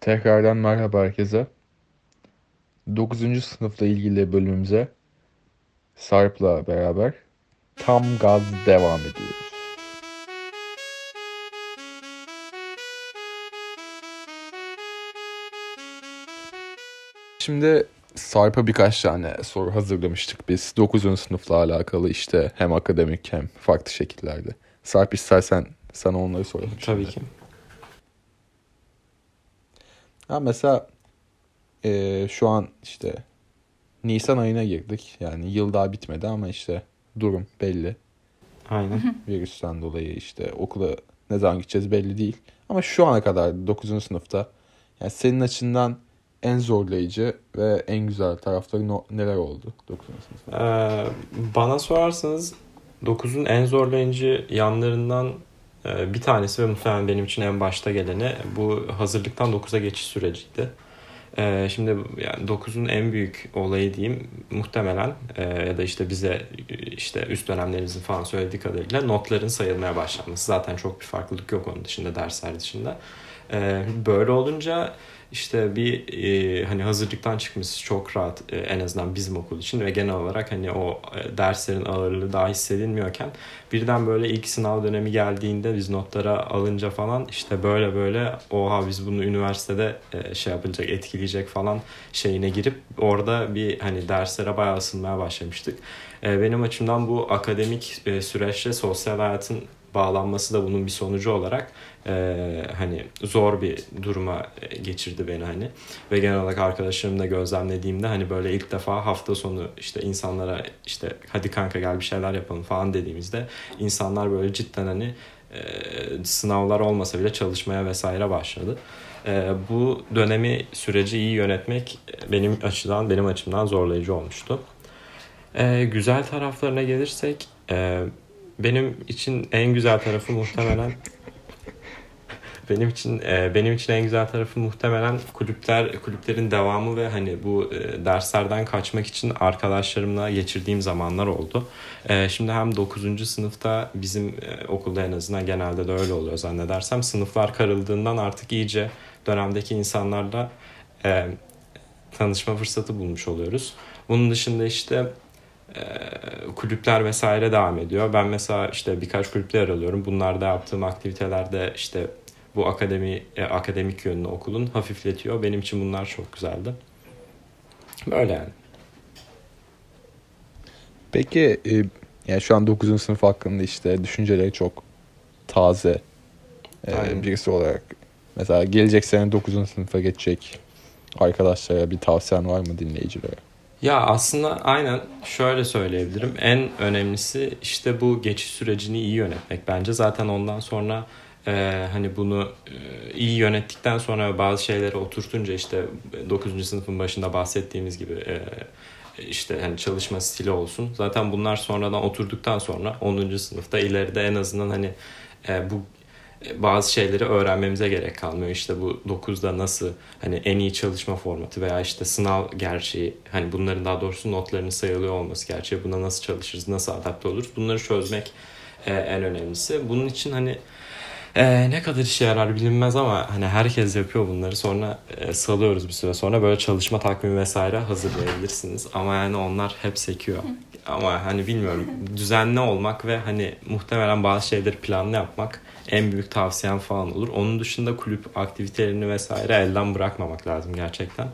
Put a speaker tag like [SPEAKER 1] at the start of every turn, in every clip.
[SPEAKER 1] Tekrardan merhaba herkese. 9. sınıfla ilgili bölümümüze Sarp'la beraber tam gaz devam ediyoruz. Şimdi Sarp'a birkaç tane soru hazırlamıştık biz. 9. sınıfla alakalı işte hem akademik hem farklı şekillerde. Sarp istersen sana onları soralım.
[SPEAKER 2] Tabii
[SPEAKER 1] şimdi.
[SPEAKER 2] ki.
[SPEAKER 1] Ha mesela e, şu an işte Nisan ayına girdik. Yani yıl daha bitmedi ama işte durum belli.
[SPEAKER 2] Aynen.
[SPEAKER 1] Virüsten dolayı işte okula ne zaman gideceğiz belli değil. Ama şu ana kadar 9. sınıfta yani senin açından en zorlayıcı ve en güzel tarafları no- neler oldu 9. sınıfta?
[SPEAKER 2] Ee, bana sorarsanız 9'un en zorlayıcı yanlarından bir tanesi ve muhtemelen benim için en başta geleni bu hazırlıktan 9'a geçiş süreciydi. Ee, şimdi yani 9'un en büyük olayı diyeyim muhtemelen e, ya da işte bize işte üst dönemlerimizin falan söylediği kadarıyla notların sayılmaya başlanması. Zaten çok bir farklılık yok onun dışında dersler dışında. Ee, böyle olunca işte bir e, hani hazırlıktan çıkması çok rahat e, en azından bizim okul için ve genel olarak hani o e, derslerin ağırlığı daha hissedilmiyorken birden böyle ilk sınav dönemi geldiğinde biz notlara alınca falan işte böyle böyle oha biz bunu üniversitede e, şey yapılacak etkileyecek falan şeyine girip orada bir hani derslere bayağı ısınmaya başlamıştık. E, benim açımdan bu akademik e, süreçte sosyal hayatın bağlanması da bunun bir sonucu olarak e, hani zor bir duruma e, geçirdi beni hani ve genel olarak arkadaşlarımla gözlemlediğimde hani böyle ilk defa hafta sonu işte insanlara işte hadi kanka gel bir şeyler yapalım falan dediğimizde insanlar böyle cidden hani e, sınavlar olmasa bile çalışmaya vesaire başladı. E, bu dönemi süreci iyi yönetmek benim açıdan benim açımdan zorlayıcı olmuştu. E, güzel taraflarına gelirsek e, benim için en güzel tarafı muhtemelen benim için e, benim için en güzel tarafı muhtemelen kulüpler kulüplerin devamı ve hani bu e, derslerden kaçmak için arkadaşlarımla geçirdiğim zamanlar oldu. E, şimdi hem 9. sınıfta bizim e, okulda en azından genelde de öyle oluyor zannedersem sınıflar karıldığından artık iyice dönemdeki insanlarla e, tanışma fırsatı bulmuş oluyoruz. Bunun dışında işte e, kulüpler vesaire devam ediyor. Ben mesela işte birkaç kulüple yer alıyorum. Bunlarda yaptığım aktivitelerde işte bu akademi e, akademik yönünü okulun hafifletiyor. Benim için bunlar çok güzeldi. Böyle yani.
[SPEAKER 1] Peki e, yani şu an 9. sınıf hakkında işte düşünceleri çok taze e,
[SPEAKER 2] Aynen.
[SPEAKER 1] birisi olarak mesela gelecek sene 9. sınıfa geçecek arkadaşlara bir tavsiyen var mı dinleyicilere?
[SPEAKER 2] Ya aslında aynen şöyle söyleyebilirim. En önemlisi işte bu geçiş sürecini iyi yönetmek bence. Zaten ondan sonra e, hani bunu e, iyi yönettikten sonra bazı şeyleri oturtunca işte 9. sınıfın başında bahsettiğimiz gibi e, işte hani çalışma stili olsun. Zaten bunlar sonradan oturduktan sonra 10. sınıfta ileride en azından hani e, bu bazı şeyleri öğrenmemize gerek kalmıyor. İşte bu 9'da nasıl hani en iyi çalışma formatı veya işte sınav gerçeği hani bunların daha doğrusu notlarının sayılıyor olması gerçeği buna nasıl çalışırız, nasıl adapte oluruz bunları çözmek e, en önemlisi. Bunun için hani e, ne kadar işe yarar bilinmez ama hani herkes yapıyor bunları sonra e, salıyoruz bir süre sonra böyle çalışma takvimi vesaire hazırlayabilirsiniz ama yani onlar hep sekiyor. Ama hani bilmiyorum düzenli olmak ve hani muhtemelen bazı şeyleri planlı yapmak en büyük tavsiyem falan olur. Onun dışında kulüp aktivitelerini vesaire elden bırakmamak lazım gerçekten.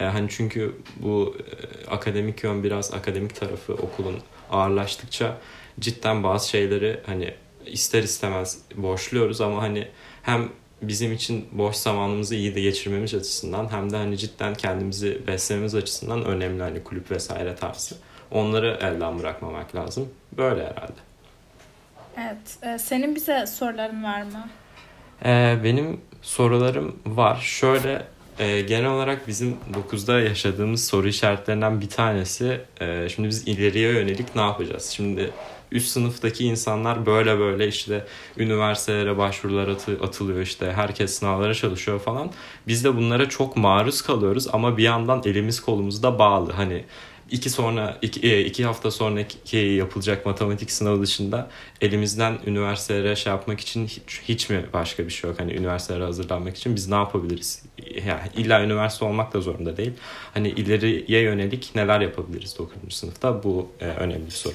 [SPEAKER 2] E, hani çünkü bu e, akademik yön biraz akademik tarafı okulun ağırlaştıkça cidden bazı şeyleri hani ister istemez boşluyoruz ama hani hem bizim için boş zamanımızı iyi de geçirmemiz açısından hem de hani cidden kendimizi beslememiz açısından önemli hani kulüp vesaire tarzı. Onları elden bırakmamak lazım. Böyle herhalde.
[SPEAKER 3] Evet. e, Senin bize soruların var mı?
[SPEAKER 2] Ee, benim sorularım var. Şöyle e, genel olarak bizim 9'da yaşadığımız soru işaretlerinden bir tanesi e, şimdi biz ileriye yönelik ne yapacağız? Şimdi üst sınıftaki insanlar böyle böyle işte üniversitelere başvurular atı- atılıyor işte herkes sınavlara çalışıyor falan. Biz de bunlara çok maruz kalıyoruz ama bir yandan elimiz kolumuz da bağlı. Hani iki sonra iki, e, iki hafta sonraki yapılacak matematik sınavı dışında elimizden üniversitelere şey yapmak için hiç, hiç mi başka bir şey yok? Hani üniversitelere hazırlanmak için biz ne yapabiliriz yani illa üniversite olmak da zorunda değil. Hani ileriye yönelik neler yapabiliriz 9. sınıfta bu e, önemli soru.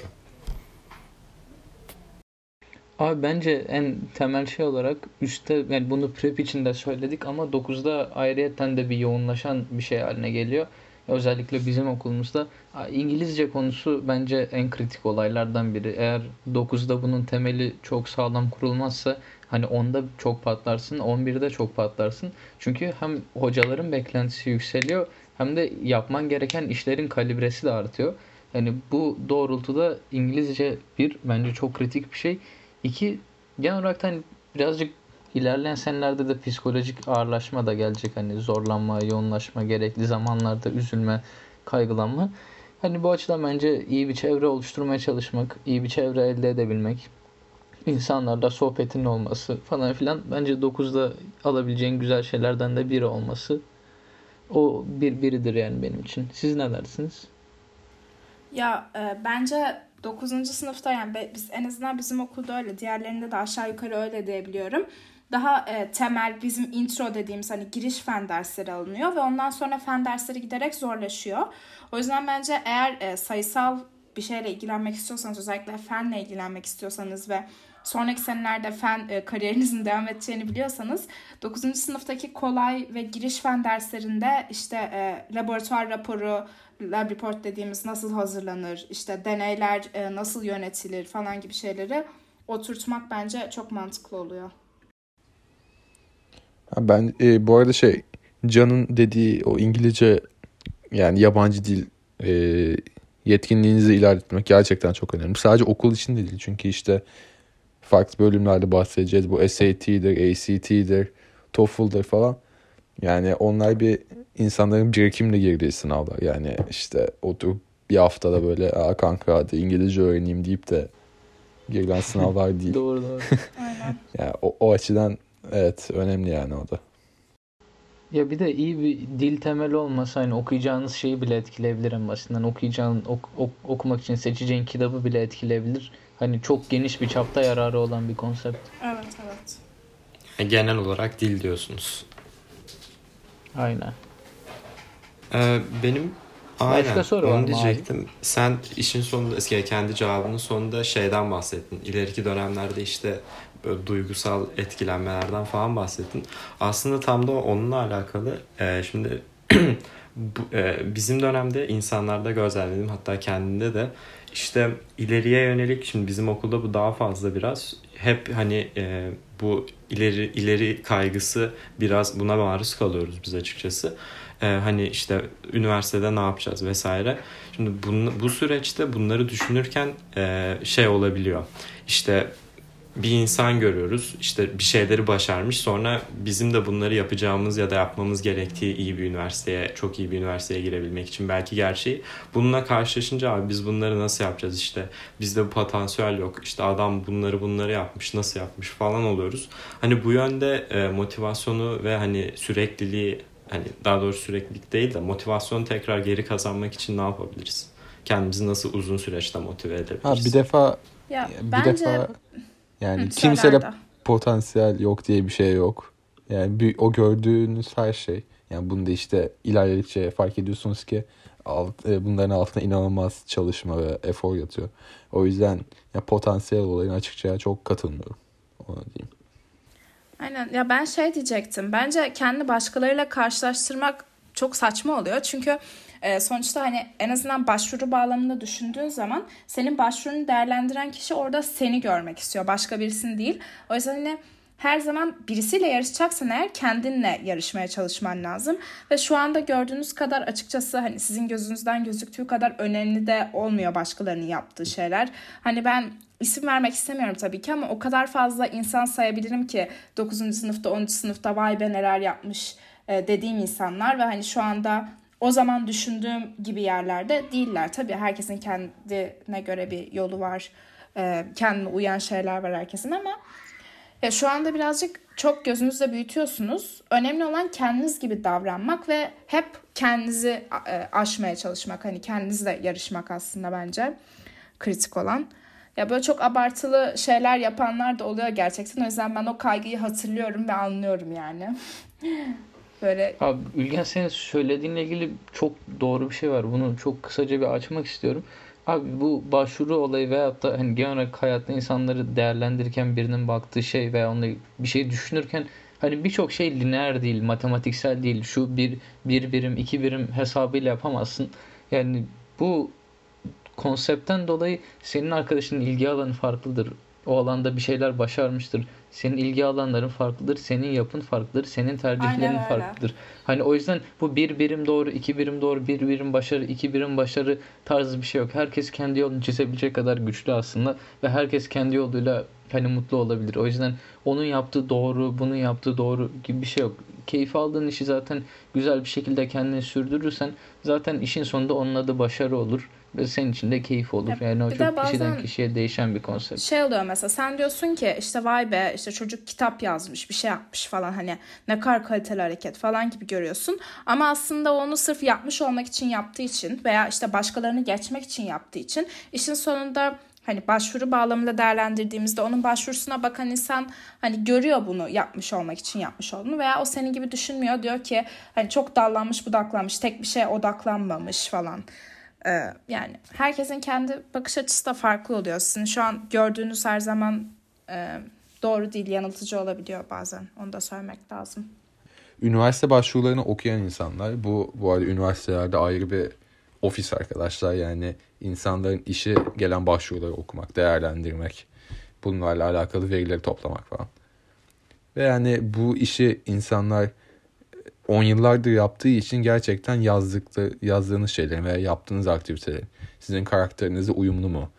[SPEAKER 4] Abi bence en temel şey olarak üstte yani bunu prep için de söyledik ama 9'da ayrıyeten de bir yoğunlaşan bir şey haline geliyor. Özellikle bizim okulumuzda İngilizce konusu bence en kritik olaylardan biri. Eğer 9'da bunun temeli çok sağlam kurulmazsa hani 10'da çok patlarsın, 11'de çok patlarsın. Çünkü hem hocaların beklentisi yükseliyor hem de yapman gereken işlerin kalibresi de artıyor. Yani bu doğrultuda İngilizce bir bence çok kritik bir şey. İki genel olarak hani birazcık ilerleyen senelerde de psikolojik ağırlaşma da gelecek. Hani zorlanma, yoğunlaşma, gerekli zamanlarda üzülme, kaygılanma. Hani bu açıdan bence iyi bir çevre oluşturmaya çalışmak, iyi bir çevre elde edebilmek, insanlarla sohbetin olması falan filan bence 9'da alabileceğin güzel şeylerden de biri olması o bir biridir yani benim için. Siz ne dersiniz?
[SPEAKER 3] Ya e, bence 9. sınıfta yani biz en azından bizim okulda öyle. Diğerlerinde de aşağı yukarı öyle diyebiliyorum. Daha e, temel bizim intro dediğimiz hani giriş fen dersleri alınıyor ve ondan sonra fen dersleri giderek zorlaşıyor. O yüzden bence eğer e, sayısal bir şeyle ilgilenmek istiyorsanız özellikle fenle ilgilenmek istiyorsanız ve sonraki senelerde fen e, kariyerinizin devam edeceğini biliyorsanız 9. sınıftaki kolay ve giriş fen derslerinde işte e, laboratuvar raporu, lab report dediğimiz nasıl hazırlanır, işte deneyler e, nasıl yönetilir falan gibi şeyleri oturtmak bence çok mantıklı oluyor.
[SPEAKER 1] Ben e, bu arada şey Can'ın dediği o İngilizce yani yabancı dil e, yetkinliğinizi ilerletmek gerçekten çok önemli. Sadece okul için de değil çünkü işte farklı bölümlerde bahsedeceğiz. Bu SAT'dir, ACT'dir, TOEFL'dır falan. Yani onlar bir insanların birikimle girdiği sınavlar. Yani işte oturup bir haftada böyle Aa, kanka hadi İngilizce öğreneyim deyip de girilen sınavlar değil.
[SPEAKER 4] doğru doğru.
[SPEAKER 3] Aynen.
[SPEAKER 1] yani o, o açıdan evet önemli yani o da.
[SPEAKER 4] Ya bir de iyi bir dil temeli olmasa hani okuyacağınız şeyi bile etkileyebilir en basitinden. Okuyacağın, ok, ok, okumak için seçeceğin kitabı bile etkileyebilir. Hani çok geniş bir çapta yararı olan bir konsept.
[SPEAKER 3] Evet evet.
[SPEAKER 2] E, genel olarak dil diyorsunuz.
[SPEAKER 4] Aynen.
[SPEAKER 2] Ee, benim aynen
[SPEAKER 4] Başka soru var
[SPEAKER 2] onu
[SPEAKER 4] mı
[SPEAKER 2] diyecektim. Sen işin sonunda kendi cevabının sonunda şeyden bahsettin. İleriki dönemlerde işte böyle duygusal etkilenmelerden falan bahsettin. Aslında tam da onunla alakalı. Ee, şimdi bu, e, bizim dönemde insanlarda gözlemledim hatta kendinde de işte ileriye yönelik şimdi bizim okulda bu daha fazla biraz hep hani e, bu ileri ileri kaygısı biraz buna maruz kalıyoruz biz açıkçası. E, hani işte üniversitede ne yapacağız vesaire. Şimdi bunu, bu süreçte bunları düşünürken e, şey olabiliyor. İşte bir insan görüyoruz işte bir şeyleri başarmış sonra bizim de bunları yapacağımız ya da yapmamız gerektiği iyi bir üniversiteye çok iyi bir üniversiteye girebilmek için belki gerçeği bununla karşılaşınca abi biz bunları nasıl yapacağız işte bizde bu potansiyel yok işte adam bunları bunları yapmış nasıl yapmış falan oluyoruz hani bu yönde e, motivasyonu ve hani sürekliliği hani daha doğrusu süreklilik değil de motivasyonu tekrar geri kazanmak için ne yapabiliriz kendimizi nasıl uzun süreçte motive edebiliriz
[SPEAKER 1] Ha bir defa
[SPEAKER 3] Ya
[SPEAKER 1] bir
[SPEAKER 3] bence
[SPEAKER 1] defa yani
[SPEAKER 3] Hı,
[SPEAKER 1] kimsede potansiyel yok diye bir şey yok. Yani bir, o gördüğünüz her şey. Yani bunu da işte ilerledikçe fark ediyorsunuz ki alt, e, bunların altına inanılmaz çalışma ve efor yatıyor. O yüzden ya potansiyel olayın açıkçası çok katılmıyorum. Ona diyeyim.
[SPEAKER 3] Aynen ya ben şey diyecektim. Bence kendi başkalarıyla karşılaştırmak çok saçma oluyor. Çünkü e, sonuçta hani en azından başvuru bağlamında düşündüğün zaman senin başvurunu değerlendiren kişi orada seni görmek istiyor. Başka birisini değil. O yüzden hani her zaman birisiyle yarışacaksan eğer kendinle yarışmaya çalışman lazım. Ve şu anda gördüğünüz kadar açıkçası hani sizin gözünüzden gözüktüğü kadar önemli de olmuyor başkalarının yaptığı şeyler. Hani ben isim vermek istemiyorum tabii ki ama o kadar fazla insan sayabilirim ki 9. sınıfta 10. sınıfta vay be neler yapmış e, dediğim insanlar ve hani şu anda o zaman düşündüğüm gibi yerlerde değiller. Tabii herkesin kendine göre bir yolu var. E, kendine uyan şeyler var herkesin ama ya şu anda birazcık çok gözünüzde büyütüyorsunuz. Önemli olan kendiniz gibi davranmak ve hep kendinizi e, aşmaya çalışmak. Hani kendinizle yarışmak aslında bence kritik olan. Ya böyle çok abartılı şeyler yapanlar da oluyor gerçekten. O yüzden ben o kaygıyı hatırlıyorum ve anlıyorum yani. Böyle
[SPEAKER 4] Abi Ülgen senin söylediğinle ilgili çok doğru bir şey var. Bunu çok kısaca bir açmak istiyorum. Abi bu başvuru olayı veyahut da hani genel olarak hayatta insanları değerlendirirken birinin baktığı şey veya onunla bir şey düşünürken hani birçok şey lineer değil, matematiksel değil. Şu bir, bir birim, iki birim hesabıyla yapamazsın. Yani bu konseptten dolayı senin arkadaşının ilgi alanı farklıdır. O alanda bir şeyler başarmıştır. Senin ilgi alanların farklıdır. Senin yapın farklıdır. Senin tercihlerin
[SPEAKER 3] Aynen öyle.
[SPEAKER 4] farklıdır. Hani o yüzden bu bir birim doğru, iki birim doğru, bir birim başarı, iki birim başarı tarzı bir şey yok. Herkes kendi yolunu çizebilecek kadar güçlü aslında ve herkes kendi yoluyla hani mutlu olabilir. O yüzden onun yaptığı doğru, bunun yaptığı doğru gibi bir şey yok. Keyif aldığın işi zaten güzel bir şekilde kendini sürdürürsen zaten işin sonunda onun adı başarı olur ve senin için de keyif olur.
[SPEAKER 3] Ya
[SPEAKER 4] Yani o
[SPEAKER 3] bir
[SPEAKER 4] çok
[SPEAKER 3] de
[SPEAKER 4] kişiden kişiye değişen bir konsept.
[SPEAKER 3] şey oluyor mesela sen diyorsun ki işte vay be işte çocuk kitap yazmış bir şey yapmış falan hani ne kadar kaliteli hareket falan gibi görüyorsun. Ama aslında onu sırf yapmış olmak için yaptığı için veya işte başkalarını geçmek için yaptığı için işin sonunda hani başvuru bağlamında değerlendirdiğimizde onun başvurusuna bakan insan hani görüyor bunu yapmış olmak için yapmış olduğunu veya o senin gibi düşünmüyor diyor ki hani çok dallanmış budaklanmış tek bir şeye odaklanmamış falan. Ee, yani herkesin kendi bakış açısı da farklı oluyor. Sizin şu an gördüğünüz her zaman e, doğru değil, yanıltıcı olabiliyor bazen. Onu da söylemek lazım.
[SPEAKER 1] Üniversite başvurularını okuyan insanlar bu bu arada üniversitelerde ayrı bir ofis arkadaşlar yani insanların işi gelen başvuruları okumak, değerlendirmek, bunlarla alakalı verileri toplamak falan. Ve yani bu işi insanlar 10 yıllardır yaptığı için gerçekten yazdıkları, yazdığınız şeylerin veya yaptığınız aktivitelerin sizin karakterinize uyumlu mu?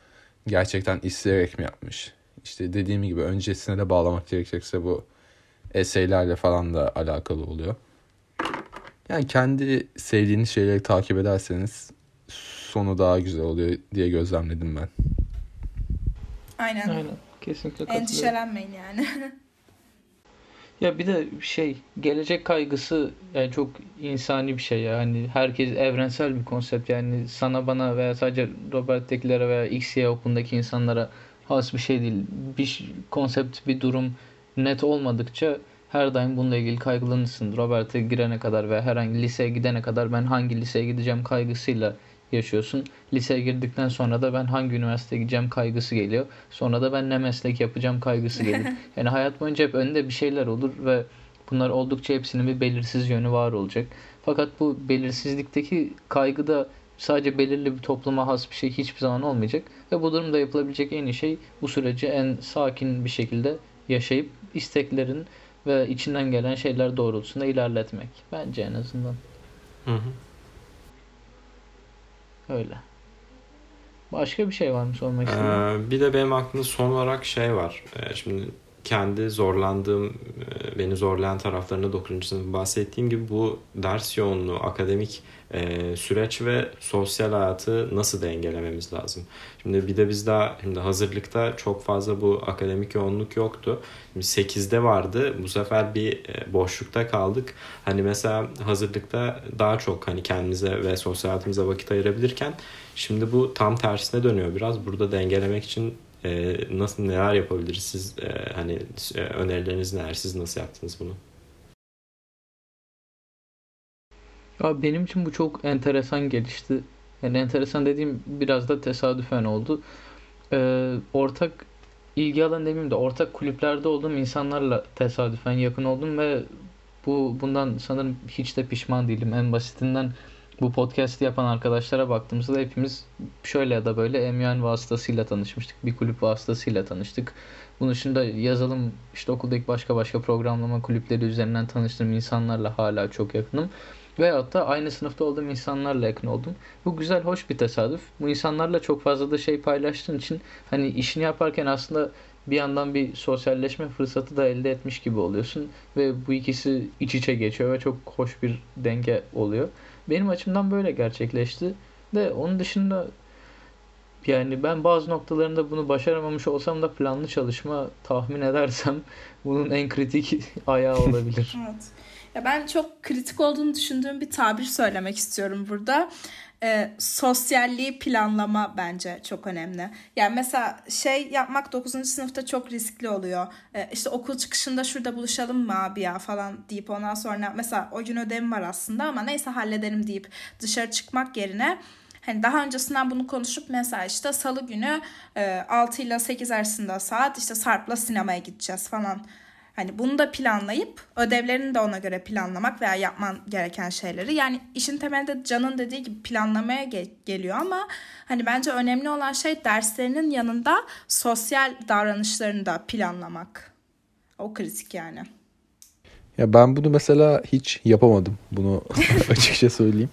[SPEAKER 1] Gerçekten isteyerek mi yapmış? İşte dediğim gibi öncesine de bağlamak gerekirse bu eseylerle falan da alakalı oluyor. Yani kendi sevdiğiniz şeyleri takip ederseniz sonu daha güzel oluyor diye gözlemledim ben.
[SPEAKER 3] Aynen.
[SPEAKER 4] Aynen. Kesinlikle katılıyorum.
[SPEAKER 3] Endişelenmeyin yani.
[SPEAKER 4] Ya bir de şey gelecek kaygısı yani çok insani bir şey yani herkes evrensel bir konsept yani sana bana veya sadece Robert Tekler'e veya XY okulundaki insanlara has bir şey değil. Bir konsept bir durum net olmadıkça her daim bununla ilgili kaygılanırsın. Robert'e girene kadar veya herhangi liseye gidene kadar ben hangi liseye gideceğim kaygısıyla yaşıyorsun. Liseye girdikten sonra da ben hangi üniversiteye gideceğim kaygısı geliyor. Sonra da ben ne meslek yapacağım kaygısı gelir. Yani hayat boyunca hep önünde bir şeyler olur ve bunlar oldukça hepsinin bir belirsiz yönü var olacak. Fakat bu belirsizlikteki kaygı da sadece belirli bir topluma has bir şey hiçbir zaman olmayacak. Ve bu durumda yapılabilecek en iyi şey bu süreci en sakin bir şekilde yaşayıp isteklerin ve içinden gelen şeyler doğrultusunda ilerletmek. Bence en azından
[SPEAKER 2] Hı hı.
[SPEAKER 4] öyle. Başka bir şey var mı sormak istediğin?
[SPEAKER 2] Ee, bir de benim aklımda son olarak şey var. Ee, şimdi kendi zorlandığım, e, beni zorlayan taraflarında 9. sınıf bahsettiğim gibi bu ders yoğunluğu, akademik e, süreç ve sosyal hayatı nasıl dengelememiz lazım? Şimdi bir de biz daha şimdi hazırlıkta çok fazla bu akademik yoğunluk yoktu. Şimdi 8'de vardı. Bu sefer bir e, boşlukta kaldık. Hani mesela hazırlıkta daha çok hani kendimize ve sosyal hayatımıza vakit ayırabilirken şimdi bu tam tersine dönüyor biraz. Burada dengelemek için e, nasıl neler yapabiliriz siz e, hani e, önerileriniz neler siz nasıl yaptınız bunu?
[SPEAKER 4] Ya benim için bu çok enteresan gelişti. Yani enteresan dediğim biraz da tesadüfen oldu. Ee, ortak ilgi alanı demeyeyim de ortak kulüplerde olduğum insanlarla tesadüfen yakın oldum ve bu bundan sanırım hiç de pişman değilim. En basitinden bu podcast'i yapan arkadaşlara baktığımızda hepimiz şöyle ya da böyle MUN vasıtasıyla tanışmıştık. Bir kulüp vasıtasıyla tanıştık. Bunun dışında yazılım işte okuldaki başka başka programlama kulüpleri üzerinden tanıştığım insanlarla hala çok yakınım. Veyahut da aynı sınıfta olduğum insanlarla yakın oldum. Bu güzel, hoş bir tesadüf. Bu insanlarla çok fazla da şey paylaştığın için hani işini yaparken aslında bir yandan bir sosyalleşme fırsatı da elde etmiş gibi oluyorsun. Ve bu ikisi iç içe geçiyor ve çok hoş bir denge oluyor. Benim açımdan böyle gerçekleşti. De onun dışında yani ben bazı noktalarında bunu başaramamış olsam da planlı çalışma tahmin edersem bunun en kritik ayağı olabilir.
[SPEAKER 3] Evet. Ya ben çok kritik olduğunu düşündüğüm bir tabir söylemek istiyorum burada. E, sosyalliği planlama bence çok önemli. Yani mesela şey yapmak 9. sınıfta çok riskli oluyor. E, işte okul çıkışında şurada buluşalım mı abi ya falan deyip ondan sonra mesela o gün ödevim var aslında ama neyse hallederim deyip dışarı çıkmak yerine Hani daha öncesinden bunu konuşup mesela işte salı günü e, 6 ile 8 arasında saat işte Sarp'la sinemaya gideceğiz falan. Hani bunu da planlayıp ödevlerini de ona göre planlamak veya yapman gereken şeyleri. Yani işin temelinde Can'ın dediği gibi planlamaya ge- geliyor ama hani bence önemli olan şey derslerinin yanında sosyal davranışlarını da planlamak. O kritik yani.
[SPEAKER 1] Ya ben bunu mesela hiç yapamadım. Bunu açıkça söyleyeyim.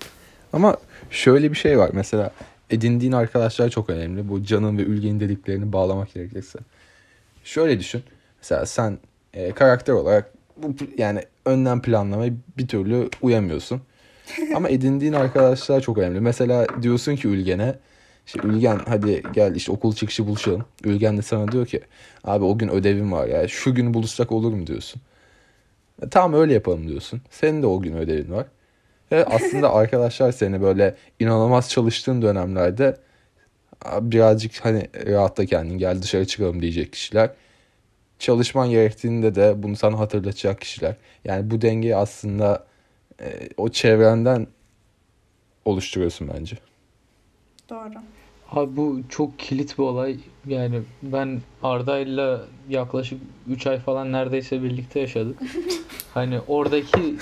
[SPEAKER 1] Ama şöyle bir şey var. Mesela edindiğin arkadaşlar çok önemli. Bu Can'ın ve Ülgen'in dediklerini bağlamak gerekirse. Şöyle düşün. Mesela sen e, karakter olarak bu yani önden planlamaya bir türlü uyamıyorsun. Ama edindiğin arkadaşlar çok önemli. Mesela diyorsun ki Ülgen'e işte Ülgen hadi gel işte okul çıkışı buluşalım. Ülgen de sana diyor ki abi o gün ödevim var ya şu gün buluşsak olur mu diyorsun. E, tamam öyle yapalım diyorsun. Senin de o gün ödevin var. Ve aslında arkadaşlar seni böyle inanılmaz çalıştığın dönemlerde birazcık hani rahatta kendin gel dışarı çıkalım diyecek kişiler. Çalışman gerektiğinde de bunu sana hatırlatacak kişiler. Yani bu dengeyi aslında e, o çevrenden oluşturuyorsun bence.
[SPEAKER 3] Doğru.
[SPEAKER 4] Abi bu çok kilit bir olay. Yani ben Arda'yla yaklaşık 3 ay falan neredeyse birlikte yaşadık. Hani oradaki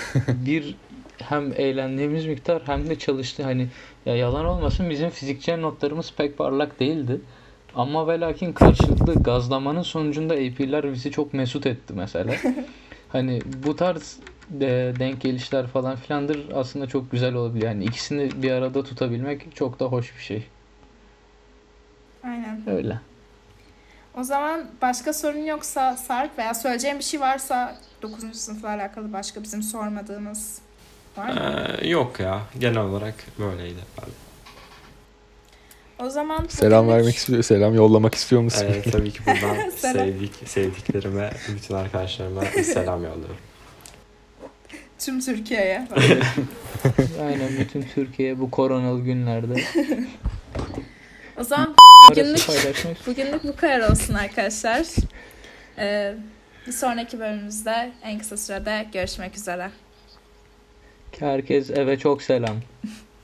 [SPEAKER 4] bir hem eğlendiğimiz miktar hem de çalıştı. Hani ya yalan olmasın bizim fizikçi notlarımız pek parlak değildi. Ama ve lakin karşılıklı gazlamanın sonucunda AP'ler bizi çok mesut etti mesela. hani bu tarz de denk gelişler falan filandır aslında çok güzel olabilir. Yani ikisini bir arada tutabilmek çok da hoş bir şey.
[SPEAKER 3] Aynen.
[SPEAKER 4] Öyle.
[SPEAKER 3] O zaman başka sorun yoksa Sarp veya söyleyeceğim bir şey varsa 9. sınıfla alakalı başka bizim sormadığımız var mı?
[SPEAKER 2] Ee, yok ya. Genel olarak böyleydi abi.
[SPEAKER 3] O zaman
[SPEAKER 1] Selam
[SPEAKER 3] bugünlük-
[SPEAKER 1] vermek istiyor, selam yollamak istiyor musun?
[SPEAKER 2] Ee, tabii ki buradan sevdik, sevdiklerime, bütün arkadaşlarıma selam yolluyorum.
[SPEAKER 3] tüm Türkiye'ye.
[SPEAKER 4] Aynen bütün Türkiye bu koronalı günlerde
[SPEAKER 3] o zaman Bugünlük- bugünlük bu kadar olsun arkadaşlar. Ee, bir sonraki bölümümüzde en kısa sürede görüşmek üzere.
[SPEAKER 4] Herkes eve çok selam.